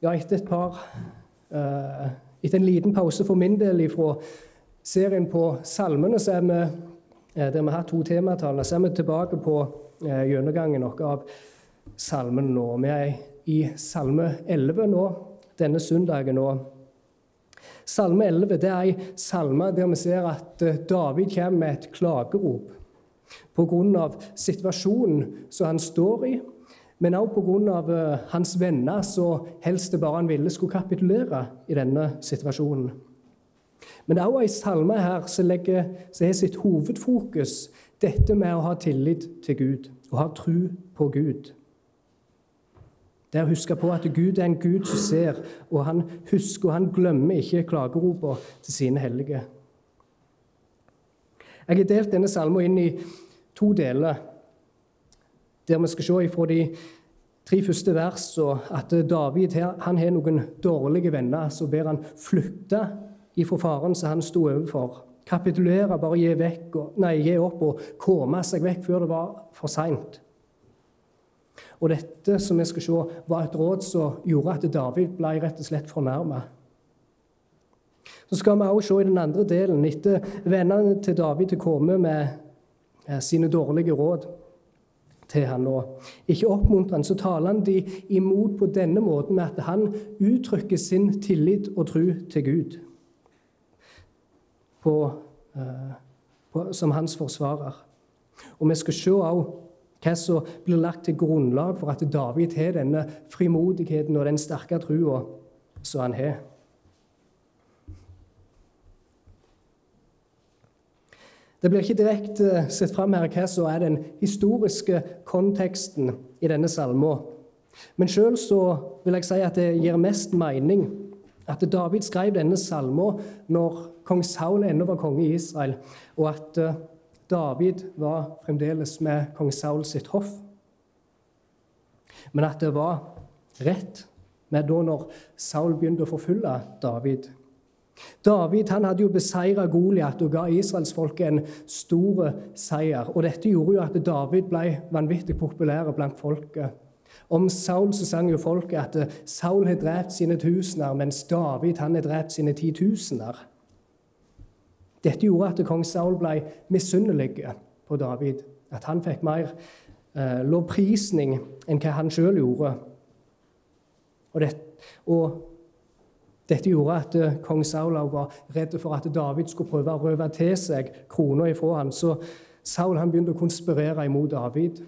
ja, etter et par uh, Etter en liten pause for min del fra serien på salmene, så er vi, uh, der vi har to tematall, så er vi tilbake på uh, gjennomgangen av salmen nå. Vi er i Salme 11 nå, denne søndagen. og Salme 11 det er ei salme der vi ser at David kommer med et klagerop pga. situasjonen som han står i, men også pga. Eh, hans venner så helst det bare han ville skulle kapitulere i denne situasjonen. Men det er òg ei salme her som, legger, har sitt hovedfokus dette med å ha tillit til Gud og ha tro på Gud. Det er å huske på at Gud er en Gud som ser, og han husker og han glemmer ikke klageropene til sine hellige. Jeg har delt denne salmen inn i to deler, der vi skal se ifra de tre første versene at David han har noen dårlige venner Så ber han flytte ifra faren som han sto overfor. Kapitulere, bare gi, vekk, nei, gi opp og komme seg vekk før det var for seint. Og dette som vi skal se, var et råd som gjorde at David ble rett og slett fornærma. Så skal vi også se i den andre delen, etter vennene til David har komme med Eh, sine dårlige råd til han og ikke oppmuntrer han, så taler han de imot på denne måten med at han uttrykker sin tillit og tro til Gud på, eh, på, som hans forsvarer. Og Vi skal se også hva som blir lagt til grunnlag for at David har denne frimodigheten og den sterke trua som han har. Det blir ikke direkte eh, sett fram her hva som er den historiske konteksten i denne salmen. Men sjøl vil jeg si at det gir mest mening at David skrev denne salmen når kong Saul ennå var konge i Israel, og at eh, David var fremdeles med kong Saul sitt hoff. Men at det var rett med da når Saul begynte å forfølge David. David han hadde jo beseira Goliat og ga israelsfolket en stor seier. og Dette gjorde jo at David ble vanvittig populær blant folket. Om Saul så sang jo folket at Saul har drept sine tusener, mens David han har drept sine titusener. Dette gjorde at kong Saul ble misunnelig på David. At han fikk mer eh, lovprisning enn hva han sjøl gjorde. Og, det, og dette gjorde at eh, kong Saul var redd for at David skulle prøve å røve til seg krona ifra ham. Så Saul begynte å konspirere imot David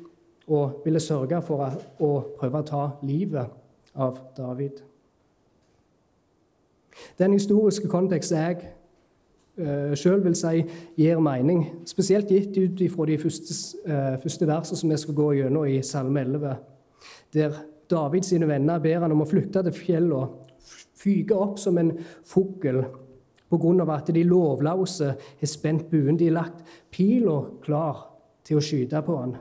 og ville sørge for å prøve å ta livet av David. Den historiske konteksten jeg uh, sjøl vil si gir mening, spesielt gitt ut fra de første, uh, første versene som vi skal gå gjennom i Salme 11, der David sine venner ber han om å flytte til fjellene fyker opp som en fugl pga. at de lovløse har spent buen. De har lagt pila klar til å skyte på han.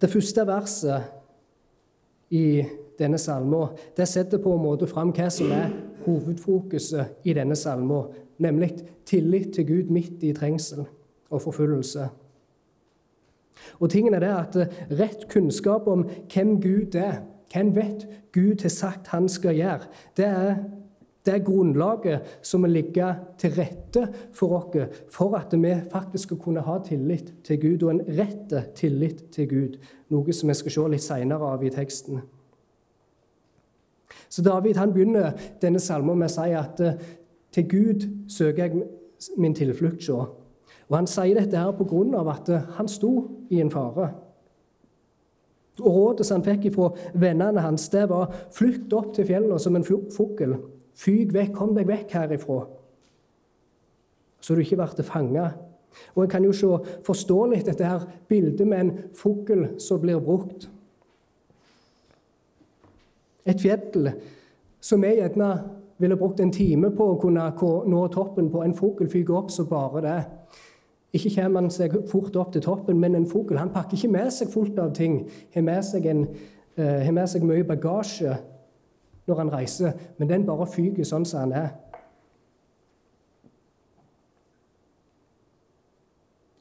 Det første verset i denne salmen setter på en måte fram hva som er hovedfokuset i denne salmen, nemlig tillit til Gud midt i trengsel og forfølgelse. Og tingen er det at eh, Rett kunnskap om hvem Gud er, hvem vet Gud har sagt han skal gjøre, det er, det er grunnlaget som må ligge til rette for oss for at vi faktisk skal kunne ha tillit til Gud, og en rett tillit til Gud, noe som vi skal se litt senere av i teksten. Så David han begynner denne salmen med å si at eh, til Gud søker jeg min tilflukt. Se. Og Han sier dette her av at han sto i en fare. Og Rådet som han fikk fra vennene hans, det var flytt opp til fjellene som en fugl. Fyg vekk, kom deg vekk herifra, så du ikke blir fanga. Og En kan jo se, forstå litt dette her bildet med en fugl som blir brukt. Et fjell som vi gjerne ville brukt en time på å kunne nå toppen på. En fugl fyker opp så bare det. Ikke kommer han seg fort opp til toppen, men en fugl han pakker ikke med seg fullt av ting. Har med seg, en, uh, har med seg mye bagasje når han reiser, men den bare fyker sånn som han er.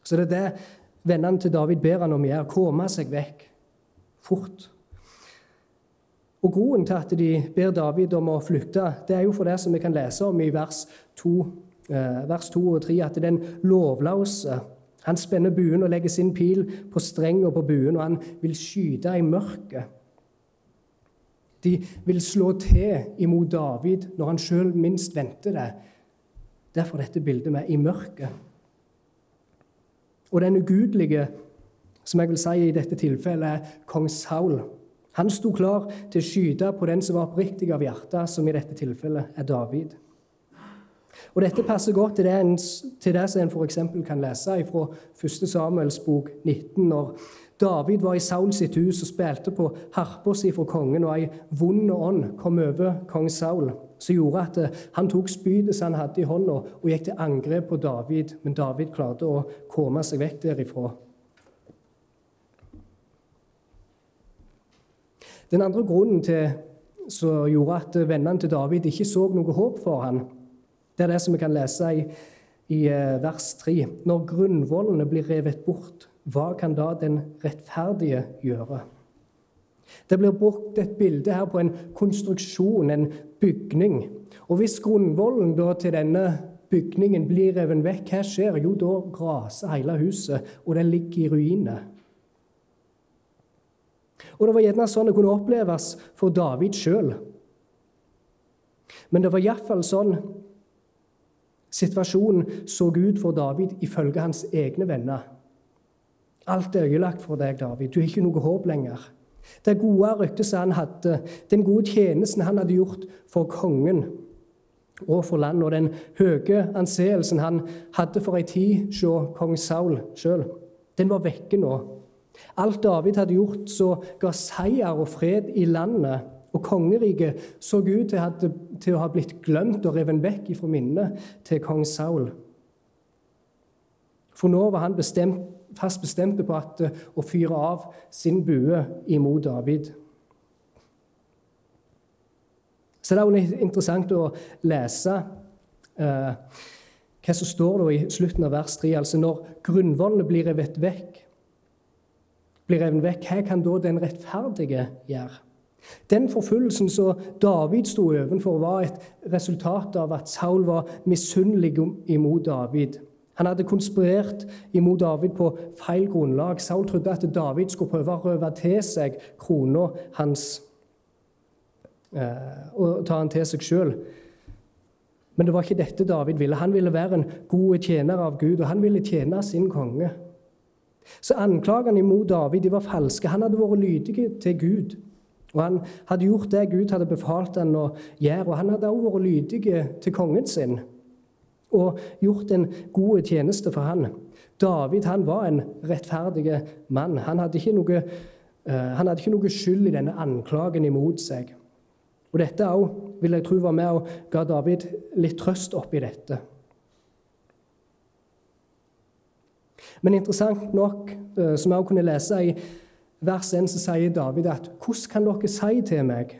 Så det er det Vennene til David ber han om å gjøre, komme seg vekk fort. Og Grunnen til at de ber David om å flykte, det er jo for det som vi kan lese om i vers 2, eh, vers 2 og 3, at den lovløse han spenner buen og legger sin pil på strenga på buen, og han vil skyte i mørket. De vil slå til imot David når han sjøl minst venter det. Derfor dette bildet med 'i mørket'. Og den ugudelige, som jeg vil si i dette tilfellet, er kong Saul. Han sto klar til å skyte på den som var oppriktig av hjertet, som i dette tilfellet er David. Og Dette passer godt til det, en, til det en f.eks. kan lese fra 1. Samuels bok 19, når David var i Saul sitt hus og spilte på harpa si for kongen, og ei vond ånd kom over kong Saul, som gjorde at eh, han tok spydet som han hadde i hånda, og gikk til angrep på David, men David klarte å komme seg vekk derifra. Den andre grunnen til som gjorde at vennene til David ikke så noe håp for ham, det er det som vi kan lese i, i eh, vers 3. Når grunnvollene blir revet bort, hva kan da den rettferdige gjøre? Det blir brukt et bilde her på en konstruksjon, en bygning. Og hvis grunnvollen til denne bygningen blir revet vekk, hva skjer? Jo, da raser hele huset, og det ligger i ruiner. Og det var gjerne sånn det kunne oppleves for David sjøl. Men det var iallfall sånn situasjonen så ut for David ifølge hans egne venner. Alt er ødelagt for deg, David. Du har ikke noe håp lenger. Det gode ryktet han hadde, den gode tjenesten han hadde gjort for kongen og for landet, og den høye anseelsen han hadde for ei tid hos kong Saul sjøl, den var vekke nå. Alt David hadde gjort som ga seier og fred i landet, og kongeriket så ut til, til å ha blitt glemt og revet vekk ifra minnet til kong Saul. For nå var han bestemt, fast bestemt på at, å fyre av sin bue imot David. Så det er også interessant å lese eh, hva som står i slutten av vers 3. Altså når grunnvollene blir revet vekk, blir revet vekk, hva kan da den rettferdige gjøre? Den forfølgelsen som David sto overfor, var et resultat av at Saul var misunnelig imot David. Han hadde konspirert imot David på feil grunnlag. Saul trodde at David skulle prøve å røve til seg krona hans eh, og ta den til seg sjøl. Men det var ikke dette David ville. Han ville være en god tjener av Gud, og han ville tjene sin konge. Så anklagene imot David de var falske. Han hadde vært lydig til Gud. Og Han hadde gjort det Gud hadde befalt han å gjøre. Og han hadde også vært lydig til kongen sin og gjort en god tjeneste for han. David han var en rettferdig mann. Han hadde ikke noe, han hadde ikke noe skyld i denne anklagen imot seg. Og Dette også, vil jeg tro var med og ga David litt trøst oppi dette. Men interessant nok, eh, som jeg også kunne lese i vers 1, så sier David at 'Hvordan kan dere si til meg?'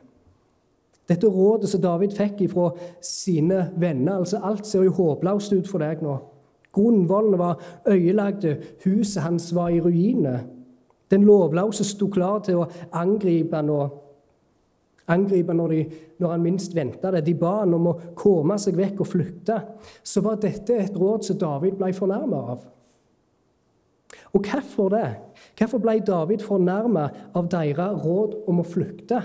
Dette rådet som David fikk fra sine venner altså Alt ser jo håpløst ut for deg nå. Grunnvollene var ødelagte, huset hans var i ruiner. Den lovløse sto klar til å angripe når, angripe når, de, når han minst venta det. De ba han om å komme seg vekk og flykte. Så var dette et råd som David ble fornærmet av. Og hvorfor det? Hvorfor ble David fornærma av deres råd om å flykte?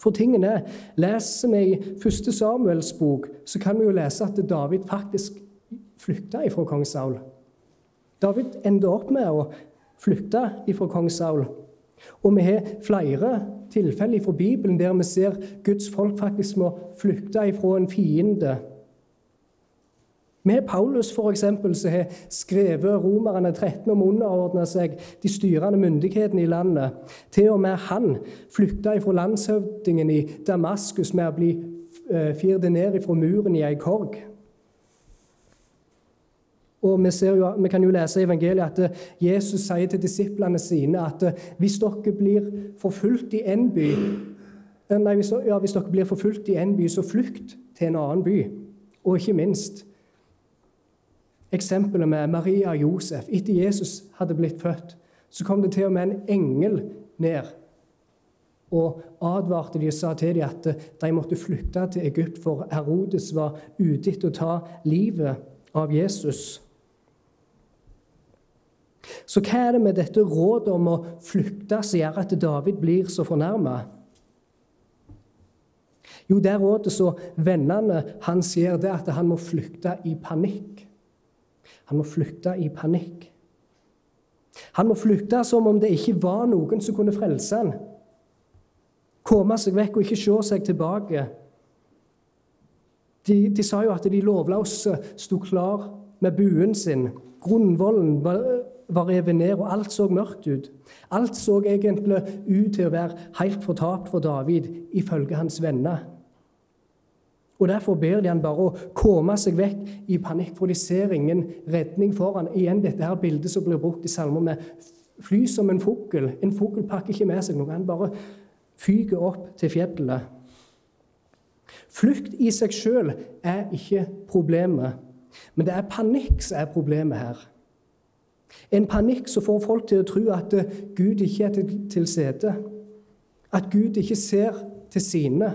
For tingene er, Leser vi i 1. Samuels bok, så kan vi jo lese at David faktisk flykta ifra kong Saul. David ender opp med å flykte ifra kong Saul. Og vi har flere tilfeller fra Bibelen der vi ser Guds folk faktisk må flykte ifra en fiende med Paulus for eksempel, som har skrevet Romerne 13 om å underordne seg de styrende myndighetene i landet. Til og med han flykta fra landshøvdingen i Damaskus med å bli eh, firt ned fra muren i ei korg. Og vi, jo, vi, kan jo lese i evangeliet at eh, Jesus sier til disiplene sine at eh, hvis dere blir forfulgt i en by Nei, hvis, ja, hvis dere blir forfulgt i en by, så flykt til en annen by. Og ikke minst eksempelet med Maria og Josef. Etter Jesus hadde blitt født, så kom det til og med en engel ned og advarte de og sa til dem at de måtte flytte til Egypt, for Herodes var ute etter å ta livet av Jesus. Så hva er det med dette rådet om å flykte som gjør at David blir så fornærma? Jo, det rådet så vennene hans gir, det at han må flykte i panikk. Han må flykte i panikk. Han må flykte som om det ikke var noen som kunne frelse han. Komme seg vekk og ikke se seg tilbake. De, de sa jo at de lovløse sto klar med buen sin. Grunnvollen var, var revet ned, og alt så mørkt ut. Alt så egentlig ut til å være helt fortapt for David, ifølge hans venner. Og Derfor ber de han bare å komme seg vekk i panikk, for de ser ingen redning foran. Igjen dette her bildet som blir brukt i salmer med fly som en fugl. En fugl pakker ikke med seg noe. Han bare fyker opp til fjellet. Flukt i seg sjøl er ikke problemet, men det er panikk som er problemet her. En panikk som får folk til å tro at Gud ikke er til stede, at Gud ikke ser til sine.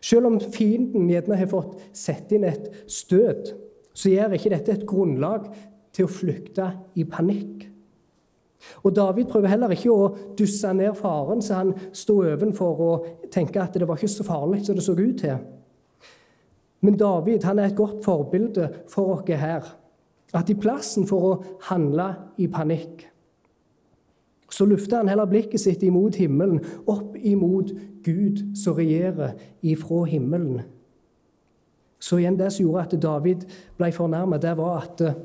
Selv om fienden gjerne har fått sette inn et støt, så gjør ikke dette et grunnlag til å flykte i panikk. Og David prøver heller ikke å dusse ned faren så han sto ovenfor og tenke at det var ikke så farlig som det så ut til. Men David han er et godt forbilde for oss her. At i plassen for å handle i panikk, så løfter han heller blikket sitt imot himmelen, opp imot Gud som regjerer ifra himmelen. Så igjen det som gjorde at David ble fornærma, det var at eh,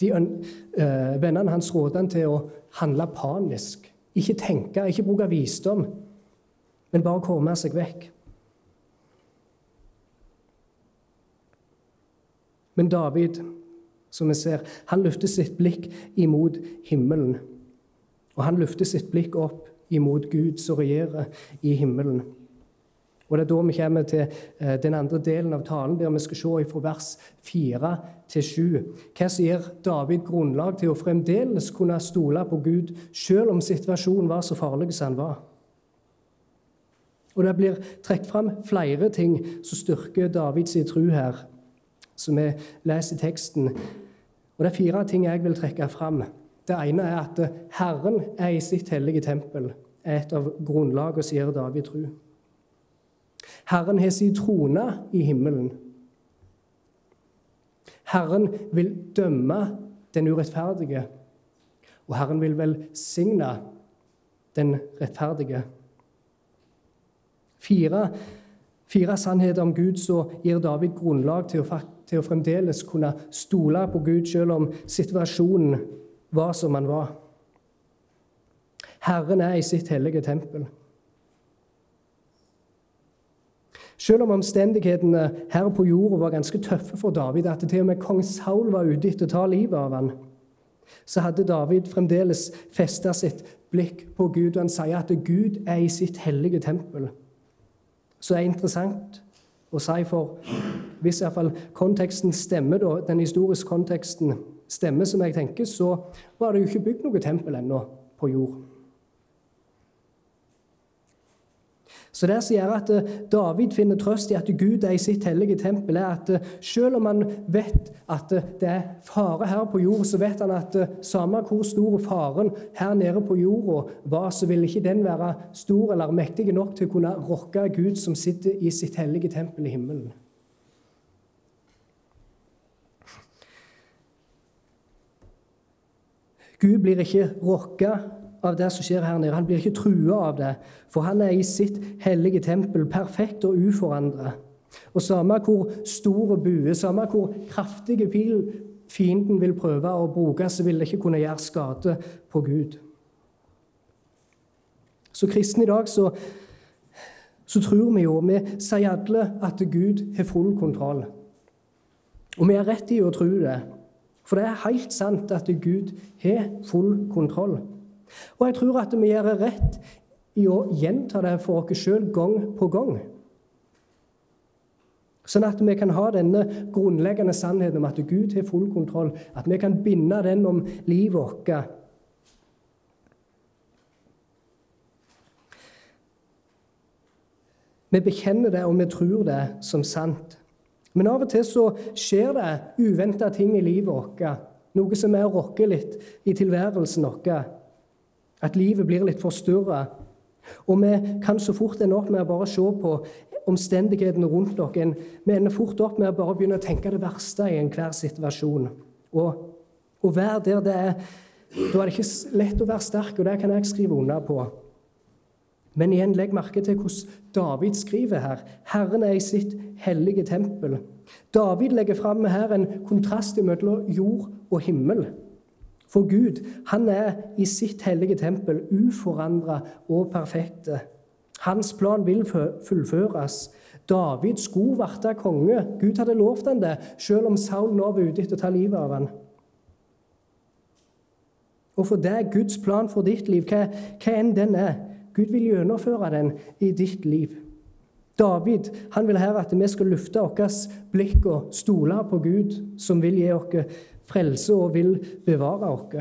de, øh, vennene hans rådet han til å handle panisk. Ikke tenke, ikke bruke visdom, men bare komme seg vekk. Men David, som vi ser, han løfter sitt blikk imot himmelen. Og han løfter sitt blikk opp imot Gud som regjerer i himmelen. Og Det er da vi kommer til eh, den andre delen av talen, der vi skal se fra vers 4 til 7. Hva som gir David grunnlag til å fremdeles kunne stole på Gud, selv om situasjonen var så farlig som den var. Og Det blir trukket fram flere ting som styrker Davids tro her, som vi leser i teksten. Og Det er fire ting jeg vil trekke fram. Det ene er at Herren er i sitt hellige tempel. er et av grunnlagene gir David tru. Herren har sin trone i himmelen. Herren vil dømme den urettferdige, og Herren vil velsigne den rettferdige. Fire, fire sannheter om Gud som gir David grunnlag til å, til å fremdeles kunne stole på Gud, selv om situasjonen var som han var. Herren er i sitt hellige tempel. Selv om omstendighetene her på jorda var ganske tøffe for David, at til og med kong Saul var ute etter å ta livet av ham, så hadde David fremdeles festa sitt blikk på Gud. Og han sier at Gud er i sitt hellige tempel. Så det er interessant å si, for hvis iallfall konteksten stemmer, da, den historiske konteksten stemmer, som jeg tenker, så var det jo ikke bygd noe tempel ennå på jord. Så Det som gjør at eh, David finner trøst i at Gud er i sitt hellige tempel, er at eh, selv om han vet at eh, det er fare her på jord, så vet han at samme hvor stor faren her nede på jorda var, så vil ikke den være stor eller mektig nok til å kunne rokke Gud som sitter i sitt hellige tempel i himmelen. Gud blir ikke rokka av det som skjer her nede. Han blir ikke trua av det, for han er i sitt hellige tempel, perfekt og uforandra. Og samme hvor stor bue, samme hvor kraftige pil fienden vil prøve å bruke, så vil det ikke kunne gjøre skade på Gud. Så kristne i dag så, så tror vi jo Vi sier alle at Gud har full kontroll. Og vi har rett i å tro det. For det er helt sant at Gud har full kontroll. Og jeg tror at vi gjør rett i å gjenta det for oss sjøl gang på gang. Sånn at vi kan ha denne grunnleggende sannheten om at Gud har full kontroll. At vi kan binde den om livet vårt. Vi bekjenner det, og vi tror det som sant. Men av og til så skjer det uventa ting i livet vårt. Noe som er å rokke litt i tilværelsen vår. At livet blir litt forstyrra. Og vi kan så fort ende opp med å bare se på omstendighetene rundt oss. Vi ender fort opp med å bare begynne å tenke det verste i enhver situasjon. Og å være der det er Da er det ikke lett å være sterk, og det kan jeg skrive under på. Men igjen, legg merke til hvordan David skriver her. Herren er i sitt hellige tempel. David legger fram her en kontrast mellom jord og himmel. For Gud, han er i sitt hellige tempel uforandra og perfekte. Hans plan vil fullføres. David skulle bli konge. Gud hadde lovt han det, selv om Saul nå var ute etter å ta livet av han. Og for er Guds plan for ditt liv, hva, hva enn den er. Gud vil gjennomføre den i ditt liv. David han vil her at vi skal løfte vårt blikk og stole på Gud, som vil gi oss frelse og vil bevare oss.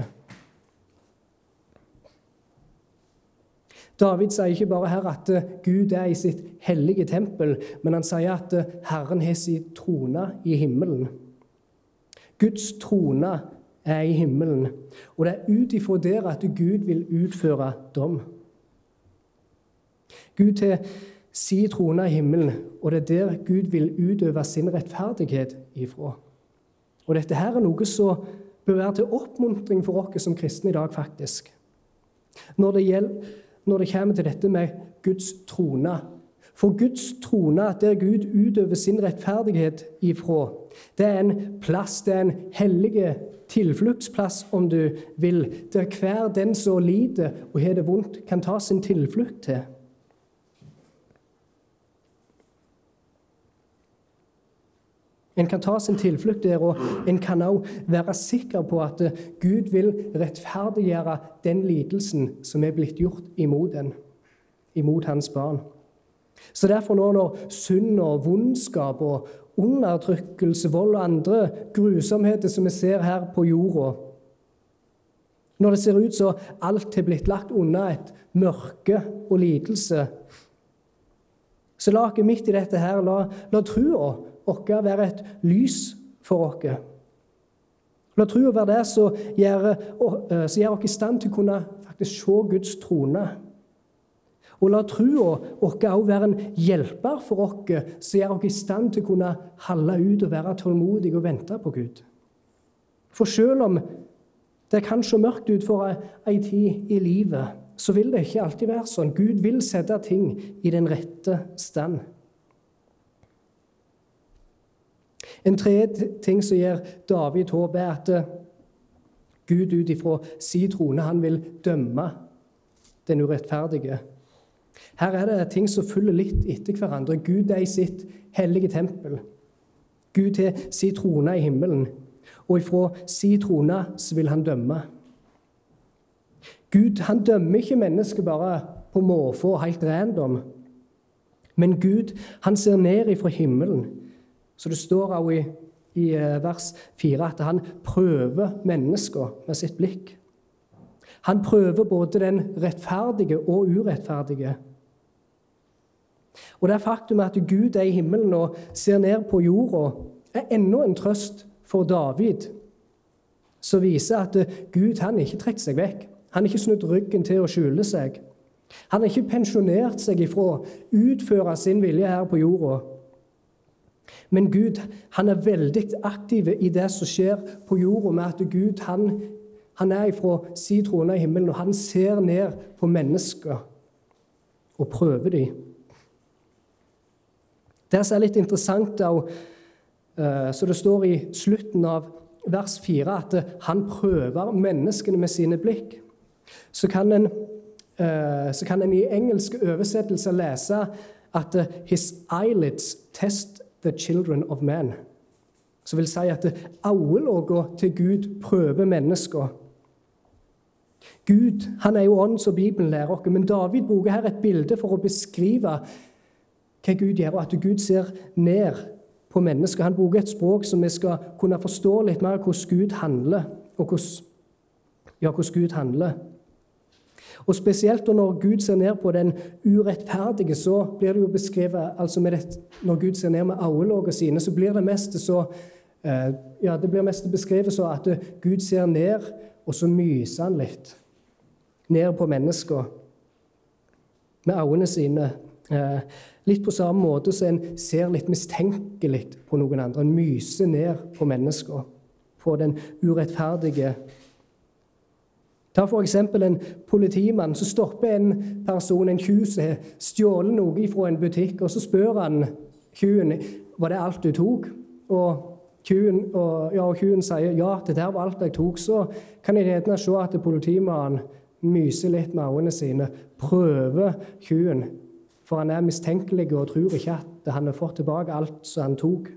David sier ikke bare her at Gud er i sitt hellige tempel, men han sier at Herren har sin trone i himmelen. Guds trone er i himmelen, og det er ut ifra der at Gud vil utføre dom. Gud til sin trone i himmelen, og det er der Gud vil utøve sin rettferdighet ifra. Og dette her er noe som bør være til oppmuntring for oss som kristne i dag, faktisk. Når det, gjelder, når det kommer til dette med Guds trone. For Guds trone, der Gud utøver sin rettferdighet ifra, det er en plass, det er en hellig tilfluktsplass, om du vil, der hver den som lider og har det vondt, kan ta sin tilflukt til. En kan ta sin tilflukt der, og en kan òg være sikker på at eh, Gud vil rettferdiggjøre den lidelsen som er blitt gjort imot en, imot hans barn. Så derfor nå når synd og vondskap og undertrykkelse, vold og andre grusomheter som vi ser her på jorda Når det ser ut som alt har blitt lagt unna et mørke og lidelse, så laget midt i dette her la, la trua vår være et lys for oss. La troa være det som gjør, eh, gjør oss i stand til å kunne faktisk se Guds trone. Og la troa vår òg være en hjelper for oss, som gjør oss i stand til å kunne holde ut og være tålmodige og vente på Gud. For selv om det kan se mørkt ut for ei tid i livet, så vil det ikke alltid være sånn. Gud vil sette ting i den rette stand. En tredje ting som gir David håp, er at eh, Gud ut ifra sin trone han vil dømme den urettferdige. Her er det ting som følger litt etter hverandre. Gud er i sitt hellige tempel. Gud har sin trone i himmelen, og ifra sin trone så vil han dømme. Gud han dømmer ikke mennesket bare på måfå helt random. Men Gud han ser ned ifra himmelen så det står også i, i eh, vers 4 at han prøver mennesker med sitt blikk. Han prøver både den rettferdige og urettferdige. Og Det faktum at Gud er i himmelen og ser ned på jorda, er enda en trøst for David, som viser at Gud han ikke trukket seg vekk. Han har ikke snudd ryggen til å skjule seg. Han har ikke pensjonert seg ifra å utføre sin vilje her på jorda. Men Gud han er veldig aktiv i det som skjer på jorda, med at Gud han, han er fra si trone i himmelen, og han ser ned på mennesker og prøver dem. Det som er litt interessant, er eh, så det står i slutten av vers 4 at han prøver menneskene med sine blikk. Så kan en, eh, så kan en i engelske oversettelser lese at 'his eyelids test the children of men. Som vil si at øyelåga til Gud prøver mennesker. Gud han er jo ånd, som Bibelen lærer oss, men David bruker her et bilde for å beskrive hva Gud gjør, og at Gud ser ned på mennesker. Han bruker et språk som vi skal kunne forstå litt mer hvordan Gud handler. og hvordan, ja, hvordan Gud handler. Og Spesielt når Gud ser ned på den urettferdige, så blir det jo beskrevet altså det, Når Gud ser ned med øyelågene sine, så blir det mest så eh, ja, det blir mest beskrevet så at Gud ser ned, og så myser han litt ned på mennesker med øynene sine. Eh, litt på samme måte som en ser litt mistenkelig på noen andre. En myser ned på mennesker, på den urettferdige. Ta f.eks. en politimann som stopper en person, en tjuv som har stjålet noe fra en butikk, og så spør han tjuven var det alt du tok. Og Tjuven, ja, sier ja, det der var alt jeg tok. Så kan jeg gjerne se at politimannen myser litt med øynene sine, prøver tjuven for han er mistenkelig og tror ikke at han har fått tilbake alt som han tok.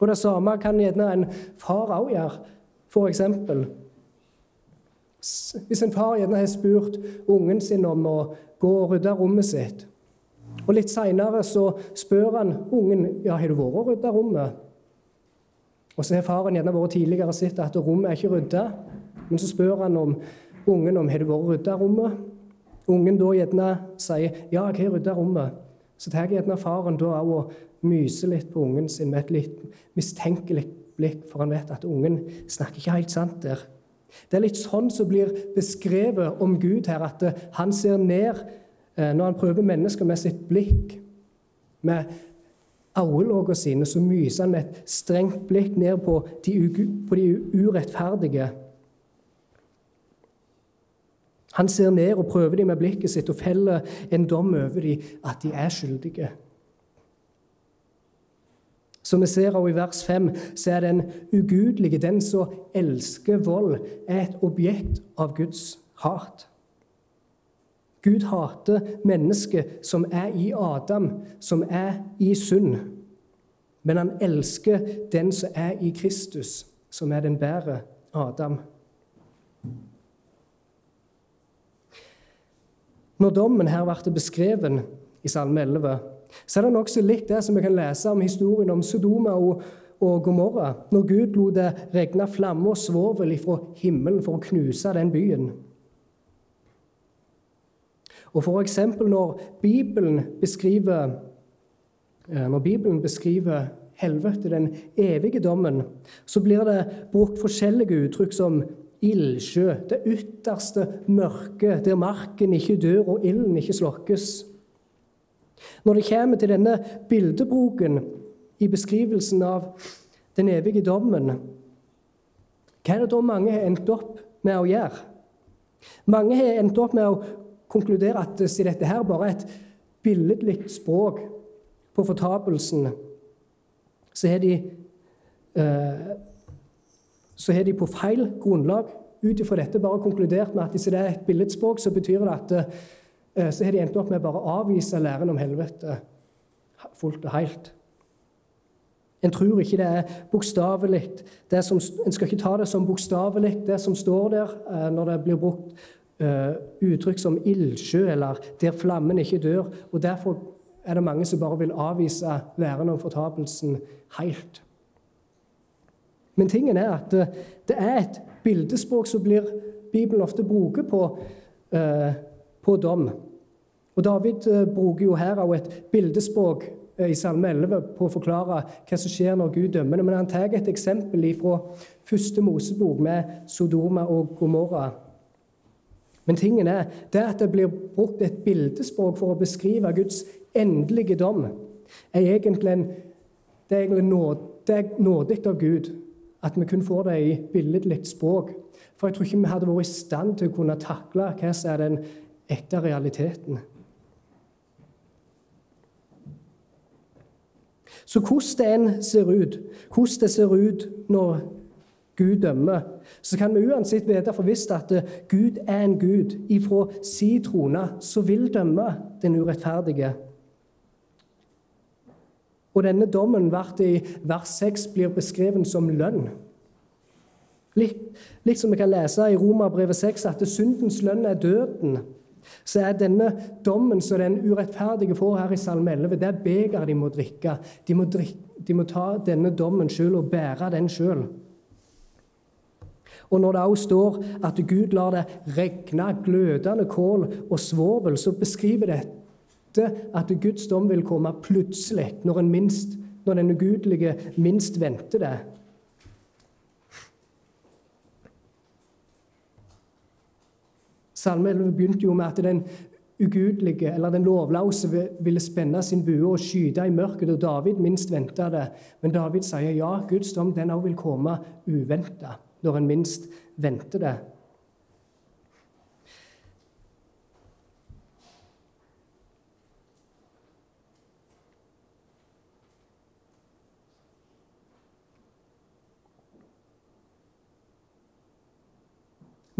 Og Det samme kan gjerne en far òg gjøre. For eksempel, hvis en far gjerne har spurt ungen sin om å gå og rydde rommet sitt, og litt seinere så spør han ungen ja, har du vært og rydda rommet. Og så har faren gjerne vært tidligere sett at rommet er ikke rydda, men så spør han om ungen om har du vært og rydda rommet ungen da gjerne sier 'ja, jeg har rydda rommet', så tar gjerne faren da òg og myser litt på ungen sin med et litt mistenkelig blikk, for han vet at ungen snakker ikke helt sant der. Det er litt sånn som blir beskrevet om Gud her, at eh, han ser ned eh, når han prøver mennesker med sitt blikk. Med øyelågene sine så myser han med et strengt blikk ned på de, på de urettferdige. Han ser ned og prøver dem med blikket sitt og feller en dom over dem at de er skyldige. Som vi ser også i vers 5, så er den ugudelige, den som elsker vold, er et objekt av Guds hat. Gud hater mennesket som er i Adam, som er i synd. Men han elsker den som er i Kristus, som er den bedre Adam. Når dommen her ble beskrevet i Salme 11, så er det nokså likt det som vi kan lese om historien om Sodoma og, og Gomorra, når Gud lot det regne flamme og svovel ifra himmelen for å knuse den byen. Og eksempel når Bibelen beskriver, eh, når Bibelen beskriver helvete, den evige dommen, så blir det brukt forskjellige uttrykk som ildsjø, det ytterste mørket, der marken ikke dør og ilden ikke slokkes. Når det kommer til denne bildebroken i beskrivelsen av den evige dommen, hva er det da mange har endt opp med å gjøre? Mange har endt opp med å konkludere at siden dette her bare er et billedlig språk på fortapelsen, så har de eh, så har de på feil grunnlag ut ifra dette bare konkludert med at hvis det er et billedspråk, så betyr det at eh, så har de endt opp med bare å avvise læren om helvete fullt og helt. En tror ikke det er bokstavelig. En skal ikke ta det som bokstavelig, det som står der eh, når det blir brukt uh, uttrykk som ildsjø eller 'der flammen ikke dør'. og Derfor er det mange som bare vil avvise læren om fortapelsen helt. Men tingen er at eh, det er et bildespråk som Bibelen ofte bruker på, eh, på dom. Og David eh, bruker jo her også et bildespråk i Salme 11 på å forklare hva som skjer når Gud dømmer. det, Men han tar et eksempel fra første Mosebok med Sodoma og Gomorra. Men tingen er, det at det blir brukt et bildespråk for å beskrive Guds endelige dom, er egentlig, en, det er egentlig nåd, av Gud at vi kun får det i billedlig språk. For jeg tror ikke vi hadde vært i stand til å kunne takle hva som er den ekte realiteten. Så hvordan det ser ut, hvordan det ser ut når Gud dømmer, så kan vi uansett vite for visst at Gud er en Gud ifra si trone som vil dømme den urettferdige. Og denne dommen ble i vers 6 blir beskrevet som lønn. Litt, litt som vi kan lese i Romerbrevet 6, at syndens lønn er døden. Så er denne dommen som den urettferdige får her i Salme 11, det er begeret de må drikke. De må, drikke, de må ta denne dommen sjøl og bære den sjøl. Og når det også står at Gud lar det regne glødende kål og svovel, så beskriver dette at Guds dom vil komme plutselig, når, minst, når den ugudelige minst venter det. Salme 11 begynte jo med at den ugudelige, eller den lovlause ville spenne sin bue og skyte i mørket, og David minst venta det. Men David sier ja, Guds dom den òg vil komme uventa, når en minst venter det.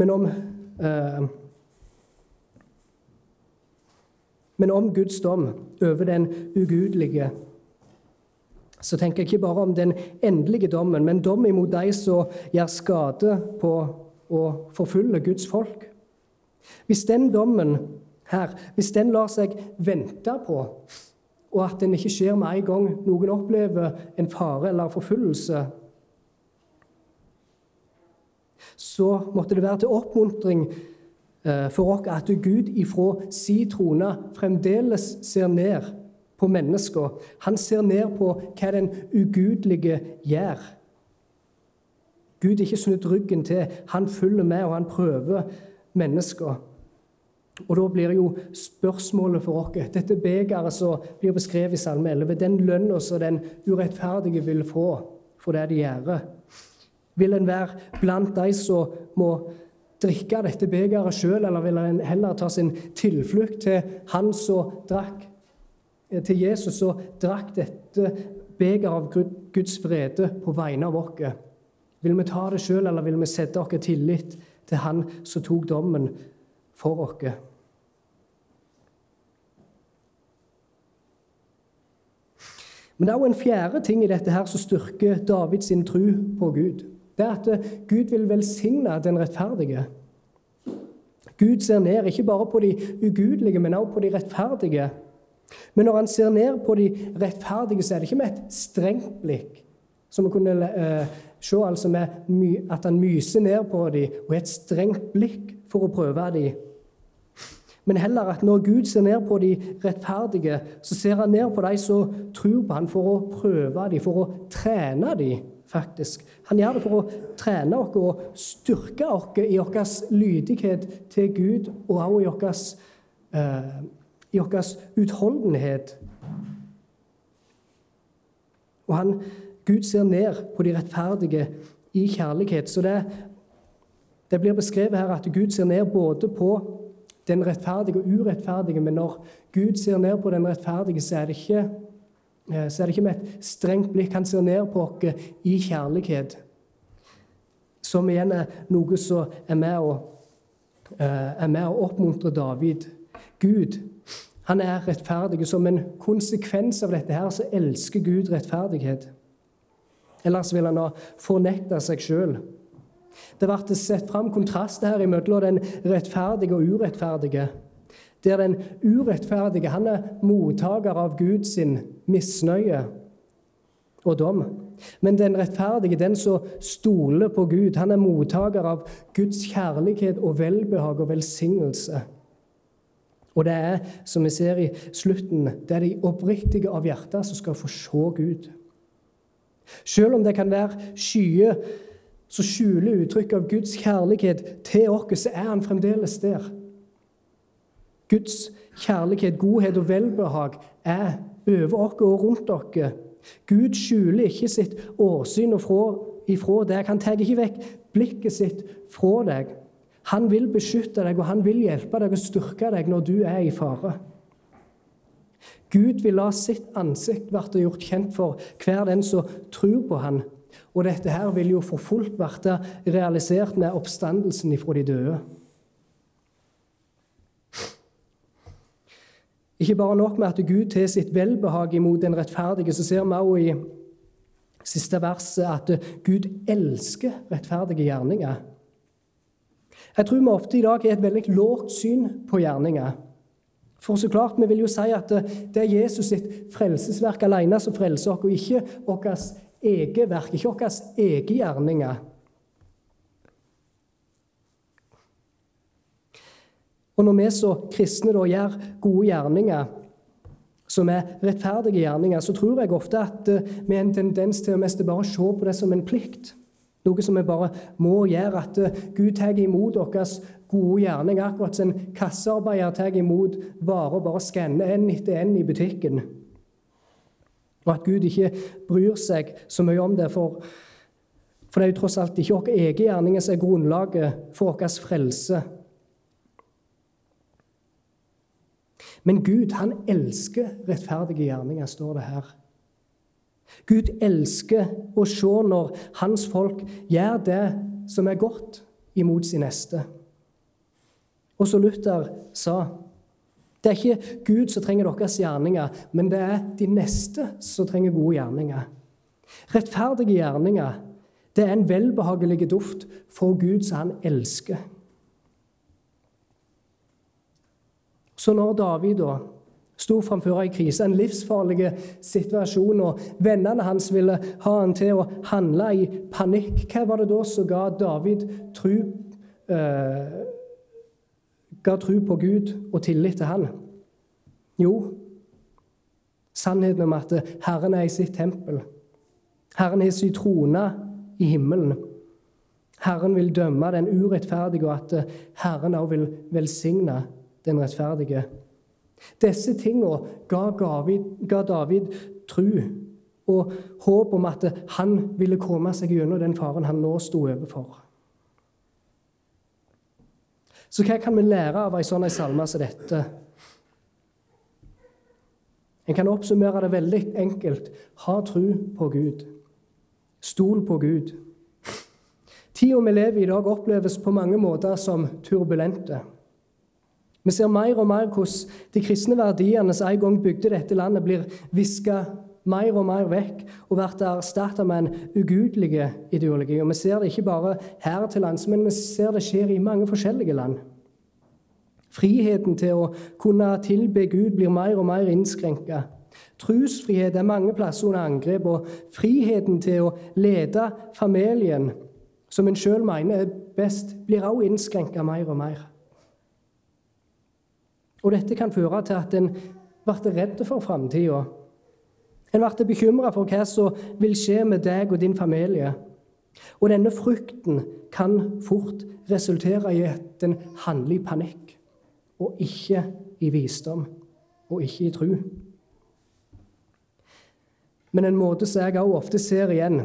Men om eh, men om Guds dom over den ugudelige. Så tenker jeg ikke bare om den endelige dommen, men dom imot de som gjør skade på å forfølge Guds folk. Hvis den dommen her, hvis den lar seg vente på, og at den ikke skjer med en gang noen opplever en fare eller forfølgelse, så måtte det være til oppmuntring for oss at Gud ifra si trone fremdeles ser ned på mennesker. Han ser ned på hva den ugudelige gjør. Gud er ikke snudd ryggen til. Han følger med, og han prøver mennesker. Og Da blir jo spørsmålet for oss Dette begeret som blir beskrevet i Salme 11, den lønna som den urettferdige vil få for det de gjør, vil en være blant de som må drikke dette begeret sjøl, eller vil han heller ta sin tilflukt til han som drakk eh, til Jesus og drakk dette begeret av Guds vrede på vegne av oss? Vil vi ta det sjøl, eller vil vi sette vår tillit til Han som tok dommen for oss? Men det er òg en fjerde ting i dette her som styrker Davids tro på Gud det er at eh, Gud vil velsigne den rettferdige. Gud ser ned ikke bare på de ugudelige, men også på de rettferdige. Men når han ser ned på de rettferdige, så er det ikke med et strengt blikk. Som vi kunne eh, se altså med at han myser ned på dem og har et strengt blikk for å prøve dem. Men heller at når Gud ser ned på de rettferdige, så ser han ned på de som tror på ham, for å prøve dem, for å trene dem faktisk. Han gjør det for å trene oss og styrke oss i vår lydighet til Gud, og også i vår, eh, utholdenhet. Og han, Gud ser ned på de rettferdige i kjærlighet. Så det, det blir beskrevet her at Gud ser ned både på den rettferdige og urettferdige, men når Gud ser ned på den rettferdige, så er det ikke så er det ikke med et strengt blikk. Han ser ned på oss i kjærlighet. Som igjen er noe som er med å, eh, er med å oppmuntre David. Gud han er rettferdig. Som en konsekvens av dette her, så elsker Gud rettferdighet. Ellers vil han ha fornekta seg sjøl. Det ble sett fram kontraster her imellom den rettferdige og urettferdige der den urettferdige han er mottaker av Guds misnøye og dom. Men den rettferdige, den som stoler på Gud, han er mottaker av Guds kjærlighet og velbehag og velsignelse. Og det er, som vi ser i slutten, det er de oppriktige av hjertet som skal få se Gud. Selv om det kan være skyer som skjuler uttrykk av Guds kjærlighet til oss, så er han fremdeles der. Guds kjærlighet, godhet og velbehag er over oss og rundt dere. Gud skjuler ikke sitt åsyn ifra deg. Han tar ikke vekk blikket sitt fra deg. Han vil beskytte deg, og han vil hjelpe deg og styrke deg når du er i fare. Gud vil la sitt ansikt bli gjort kjent for hver den som tror på han. Og dette her vil jo for fullt bli realisert med oppstandelsen ifra de døde. Ikke bare nok med at Gud tar sitt velbehag imot den rettferdige, så ser vi også i siste verset at Gud elsker rettferdige gjerninger. Jeg tror vi ofte i dag har et veldig lågt syn på gjerninger. For så klart, Vi vil jo si at det er Jesus sitt frelsesverk alene som frelser oss, og ikke vårt eget verk, ikke våre egne gjerninger. Og når vi som kristne da gjør gode gjerninger, som er rettferdige gjerninger, så tror jeg ofte at vi har en tendens til å mest bare se på det som en plikt. Noe som vi bare må gjøre. At eh, Gud tar imot deres gode gjerninger, akkurat som en kassearbeider tar imot varer og bare skanner en etter en i butikken. Og at Gud ikke bryr seg så mye om det, for, for det er jo tross alt ikke våre egne gjerninger som er grunnlaget for vår frelse. Men Gud, han elsker rettferdige gjerninger, står det her. Gud elsker å se når hans folk gjør det som er godt imot sin neste. Og så Luther sa det er ikke Gud som trenger deres gjerninger, men det er de neste som trenger gode gjerninger. Rettferdige gjerninger det er en velbehagelig duft for Gud som han elsker. Så når David da sto framfor ei krise, en livsfarlig situasjon, og vennene hans ville ha han til å handle i panikk. Hva var det da som ga David tro, eh, ga tru på Gud og tillit til han? Jo, sannheten om at Herren er i sitt tempel. Herren har sin trone i himmelen. Herren vil dømme den urettferdige, og at Herren også vil velsigne den rettferdige. Disse tingene ga, ga David tro og håp om at han ville komme seg gjennom den faren han nå sto overfor. Så hva kan vi lære av ei sånn salme som dette? En kan oppsummere det veldig enkelt. Ha tro på Gud. Stol på Gud. Tida vi lever i dag, oppleves på mange måter som turbulente. Vi ser mer og mer hvordan de kristne verdiene som en gang bygde dette landet, blir viska mer og mer vekk og blir erstatta med en ugudelig ideologi. Og Vi ser det ikke bare her til lands, men vi ser det skjer i mange forskjellige land. Friheten til å kunne tilbe Gud blir mer og mer innskrenka. Trosfrihet er mange plasser under angrep, og friheten til å lede familien, som en sjøl mener er best, blir også innskrenka mer og mer. Og dette kan føre til at en ble redd for framtida. En ble bekymra for hva som vil skje med deg og din familie. Og denne frykten kan fort resultere i at en handler i panikk, og ikke i visdom, og ikke i tru. Men en måte som jeg også ofte ser igjen,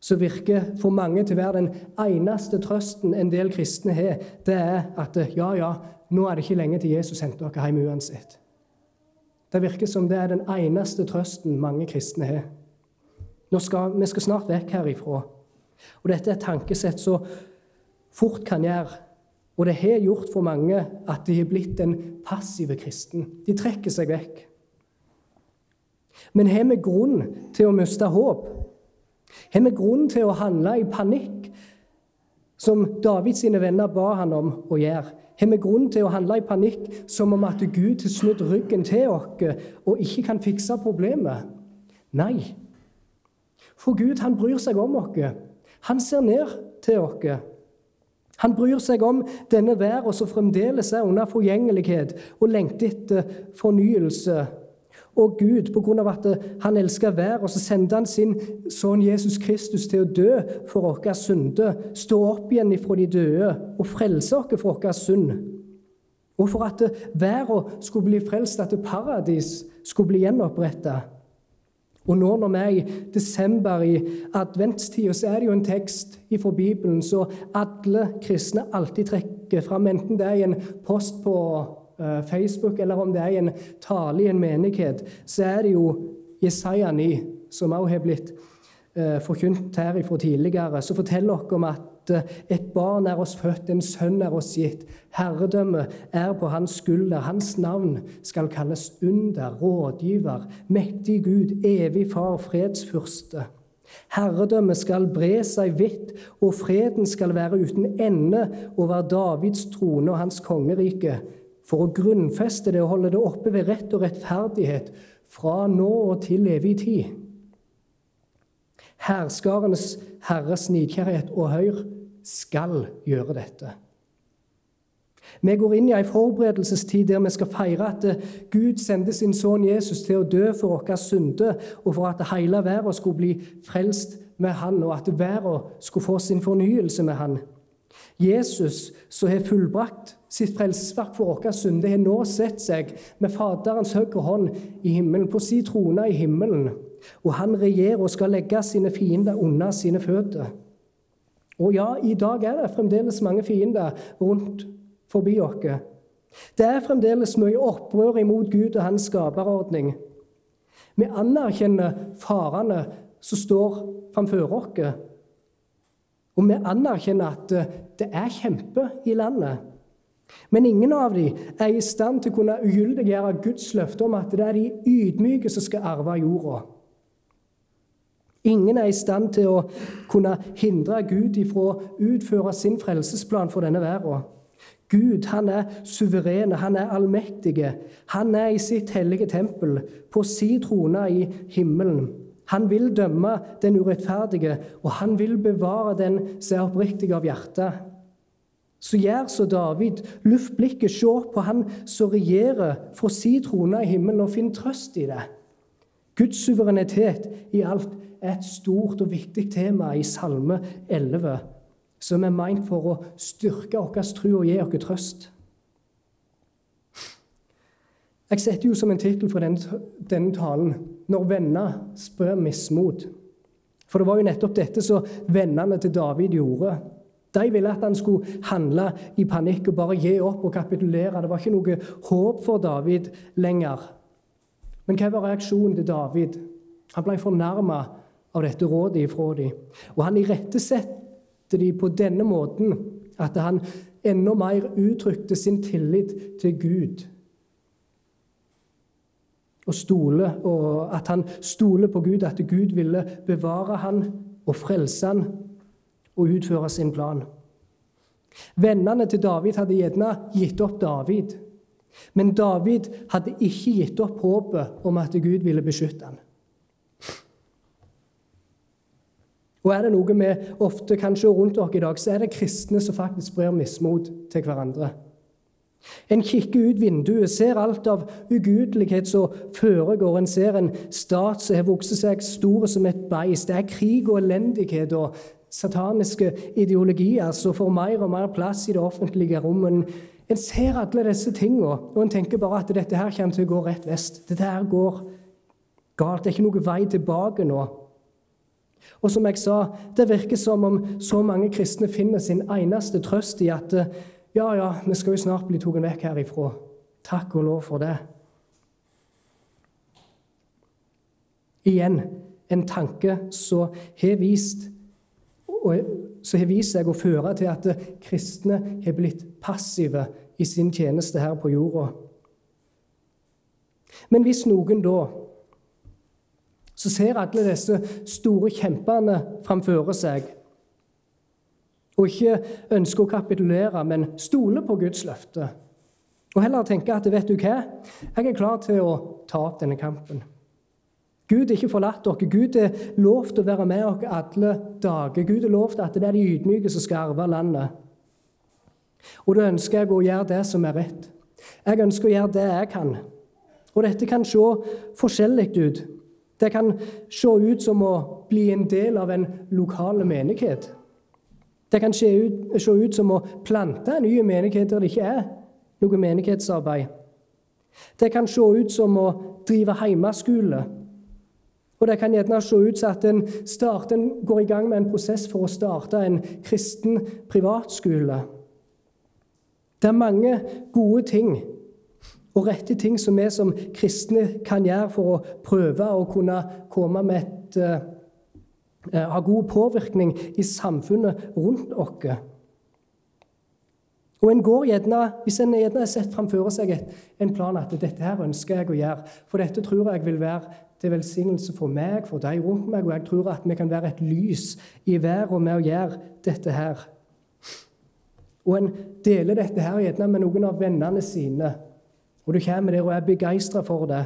som virker for mange til å være den eneste trøsten en del kristne har, det er at ja, ja, nå er det ikke lenge til Jesus henter dere hjem uansett. Det virker som det er den eneste trøsten mange kristne har. Skal, vi skal snart vekk herifra. Og Dette er et tankesett som fort kan gjøre, og det har gjort for mange, at de har blitt en passive kristen. De trekker seg vekk. Men har vi grunn til å miste håp? Har vi grunn til å handle i panikk, som Davids venner ba han om å gjøre? Har vi grunn til å handle i panikk som om at Gud har snudd ryggen til oss og ikke kan fikse problemet? Nei. For Gud han bryr seg om oss. Han ser ned til oss. Han bryr seg om denne verden som fremdeles er under forgjengelighet og lengter etter fornyelse. Og Gud, av at han elsker og så sendte han sin sønn Jesus Kristus til å dø for våre synder, stå opp igjen ifra de døde og frelse oss fra vår synd. Og for at verden skulle bli frelst, at paradis skulle bli gjenoppretta. Og nå når vi er i desember, i adventstida, så er det jo en tekst fra Bibelen så alle kristne alltid trekker fram, enten det er i en post på Facebook, eller om det er en tale i en menighet, så er det jo Jesaja 9, som også har blitt forkynt her fra tidligere, som forteller oss om at uh, et barn er oss født, en sønn er oss gitt. Herredømme er på hans skulder. Hans navn skal kalles under, rådgiver, mektig Gud, evig far, fredsfyrste. Herredømmet skal bre seg vidt, og freden skal være uten ende over Davids trone og hans kongerike, for å grunnfeste det og holde det oppe ved rett og rettferdighet fra nå og til evig tid. Herskarenes Herres nidkjærhet og høyr skal gjøre dette. Vi går inn i en forberedelsestid der vi skal feire at Gud sendte sin sønn Jesus til å dø for våre synder, og for at hele verden skulle bli frelst med han, og at verden skulle få sin fornyelse med han. Jesus, som har fullbrakt sitt frelsesverk for våre synder, har nå sett seg med Faderens høyre hånd i himmelen, på sin trone i himmelen. Og han regjerer og skal legge sine fiender under sine føtter. Og ja, i dag er det fremdeles mange fiender rundt forbi oss. Det er fremdeles mye opprør imot Gud og hans skaperordning. Vi anerkjenner farene som står framfor oss. Og vi anerkjenner at det er kjempe i landet. Men ingen av dem er i stand til å kunne ugyldiggjøre Guds løfte om at det er de ydmyke som skal arve jorda. Ingen er i stand til å kunne hindre Gud ifra å utføre sin frelsesplan for denne verden. Gud han er suveren, han er allmektig. Han er i sitt hellige tempel, på sin trone i himmelen. Han vil dømme den urettferdige, og han vil bevare den som er oppriktig av hjerte. Så gjør så David, luft blikket, se på han som regjerer fra si trone i himmelen, og finn trøst i det. Guds suverenitet i alt er et stort og viktig tema i Salme 11 som er meint for å styrke vår tro og gi oss trøst. Jeg setter jo som en tittel for denne, talen 'Når venner sprer mismot'. For det var jo nettopp dette som vennene til David gjorde. De ville at han skulle handle i panikk og bare gi opp og kapitulere. Det var ikke noe håp for David lenger. Men hva var reaksjonen til David? Han ble fornærma av dette rådet ifra dem. Og han irettesetter dem på denne måten at han enda mer uttrykte sin tillit til Gud. Og, stole, og at han stoler på Gud, at Gud ville bevare han og frelse han og utføre sin plan. Vennene til David hadde gjerne gitt opp David. Men David hadde ikke gitt opp håpet om at Gud ville beskytte ham. Og er det noe vi ofte kan se rundt oss i dag, så er det kristne som faktisk sprer mismot til hverandre. En kikker ut vinduet, ser alt av ugudelighet som foregår. En ser en stat som har vokst seg stor som et beis. Det er krig og elendighet og sataniske ideologier som får mer og mer plass i det offentlige rommet. En ser alle disse tingene, og en tenker bare at dette her kommer til å gå rett vest. Dette her går galt. Det er ikke noe vei tilbake nå. Og som jeg sa, det virker som om så mange kristne finner sin eneste trøst i at ja, ja, vi skal jo snart bli tatt vekk herifra. Takk og lov for det. Igjen en tanke som har vist, som har vist seg å føre til at kristne har blitt passive i sin tjeneste her på jorda. Men hvis noen da så ser alle disse store kjempene framfor seg. Og ikke ønsker å kapitulere, men stole på Guds løfte. Og heller tenke at vet du hva, jeg er klar til å ta opp denne kampen. Gud har ikke forlatt dere. Gud er lovt å være med dere alle dager. Gud er lovt at det er de ydmyke som skal arve landet. Og da ønsker jeg å gjøre det som er rett. Jeg ønsker å gjøre det jeg kan. Og dette kan se forskjellig ut. Det kan se ut som å bli en del av en lokal menighet. Det kan se ut, se ut som å plante en ny menighet der det ikke er noe menighetsarbeid. Det kan se ut som å drive hjemmeskole. Og det kan gjerne se ut som at en, starter, en går i gang med en prosess for å starte en kristen privatskole. Det er mange gode ting og rette ting som vi som kristne kan gjøre for å prøve å kunne komme med et uh, Ha god påvirkning i samfunnet rundt oss. Og en går gjerne, Hvis en gjerne har sett framfor seg en plan at dette her ønsker jeg å gjøre, for dette tror jeg vil være til velsignelse for meg, for de rundt meg, og jeg tror at vi kan være et lys i verden med å gjøre dette her. Og en deler dette her gjerne med noen av vennene sine, og du kommer der og er begeistra for det,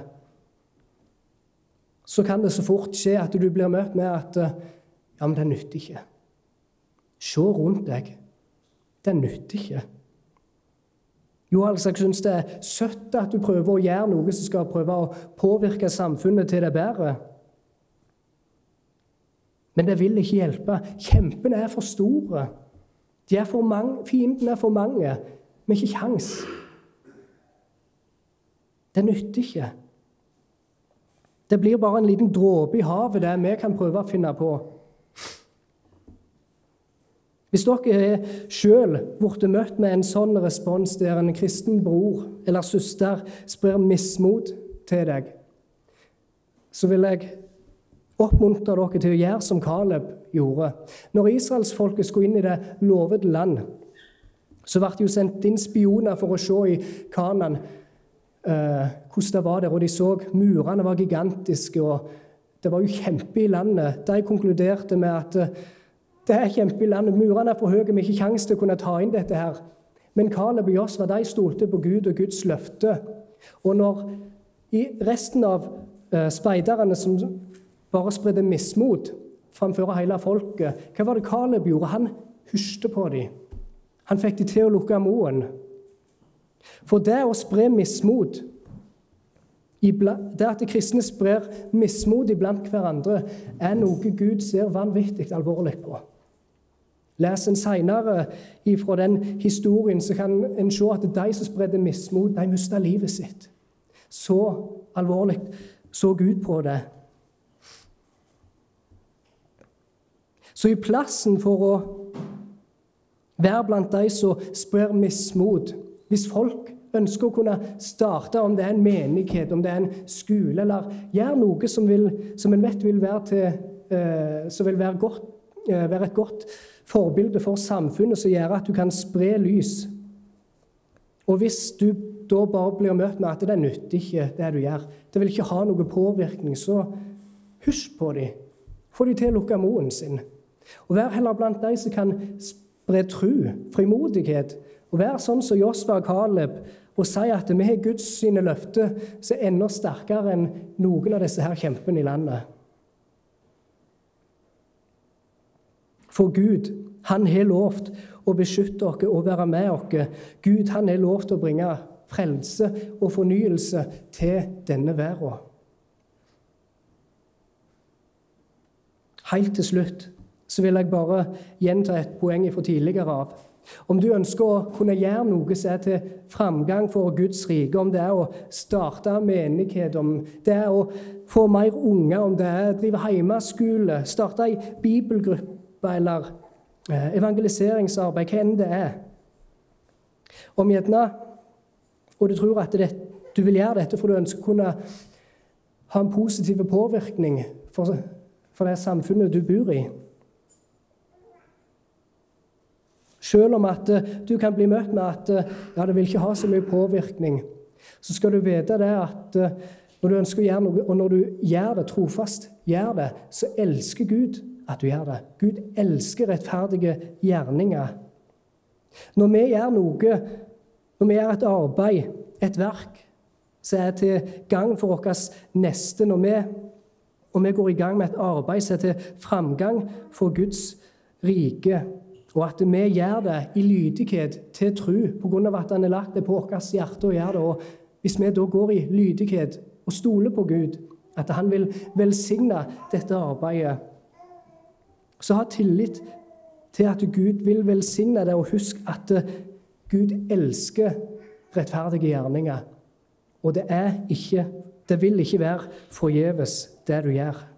så kan det så fort skje at du blir møtt med at ja, men det nytter ikke. Se rundt deg. Det nytter ikke. Jo, altså, jeg syns det er søtt at du prøver å gjøre noe som skal prøve å påvirke samfunnet til det bedre. Men det vil ikke hjelpe. Kjempene er for store. De er for mange, Fiendene er for mange. Vi har ikke kjangs. Det nytter ikke. Det blir bare en liten dråpe i havet, det vi kan prøve å finne på. Hvis dere er sjøl blitt møtt med en sånn respons der en kristen bror eller søster sprer mismot til deg, så vil jeg oppmuntre dere til å gjøre som Caleb gjorde. Når israelsfolket skulle inn i det lovede land, så ble det jo sendt inn spioner for å se i Kanan hvordan det var der. Og de så murene var gigantiske, og det var jo kjempe i landet. De konkluderte med at eh, det er kjempe i landet. Murene er for høye. Vi har ikke kjangs til å kunne ta inn dette her. Men Caleb og Josva de stolte på Gud og Guds løfte. Og når i resten av eh, speiderne som bare spredde mismot framfor hele folket, hva var det Caleb gjorde? Han hysjte på dem. Han fikk dem til å lukke moen. For det å spre mismot det at de kristne sprer mismot iblant hverandre, er noe Gud ser vanvittig alvorlig på. Les en senere fra den historien, så kan en se at de som spredde mismot, de mista livet sitt. Så alvorlig så Gud på det. Så i plassen for å være blant de som sprer mismot Hvis folk ønsker å kunne starte, om det er en menighet, om det er en skole, eller gjøre noe som, vil, som en vet vil være, til, eh, vil være, godt, eh, være et godt forbilde for samfunnet som gjør at du kan spre lys. Og hvis du da bare blir møtt med at det nytter ikke, det du gjør, det vil ikke ha noe påvirkning, så husk på dem. Få dem til å lukke moen sin. Og Vær heller blant de som kan spre tru, frimodighet. Og Vær sånn som Josva og Caleb og si at vi har Guds sine løfter som er enda sterkere enn noen av disse her kjempene i landet. For Gud, han har lovt å beskytte oss og være med oss. Gud, han har lovt å bringe frelse og fornyelse til denne verden. Helt til slutt så vil jeg bare gjenta et poeng fra tidligere av. Om du ønsker å kunne gjøre noe som er til framgang for Guds rike, om det er å starte menighet, om det er å få mer unger, om det er å drive hjemmeskole, starte ei bibelgruppe eller eh, evangeliseringsarbeid, hva enn det er. Om gjerne, og du tror at det, du vil gjøre dette for du ønsker å kunne ha en positiv påvirkning for, for det samfunnet du bor i. Selv om at eh, du kan bli møtt med at eh, ja, det vil ikke ha så mye påvirkning, så skal du vite det at når du ønsker å gjøre noe, og når du gjør det trofast, gjør det, så elsker Gud at du gjør det. Gud elsker rettferdige gjerninger. Når vi gjør noe, når vi gjør et arbeid, et verk, som er til gang for vår neste når vi, og vi går i gang med et arbeid som er til framgang for Guds rike, og at vi gjør det i lydighet til tro, pga. at Han har lagt det på vårt hjerte å gjøre det. Og hvis vi da går i lydighet og stoler på Gud, at Han vil velsigne dette arbeidet, så ha tillit til at Gud vil velsigne deg, og husk at Gud elsker rettferdige gjerninger. Og det, er ikke, det vil ikke være forgjeves, det du gjør.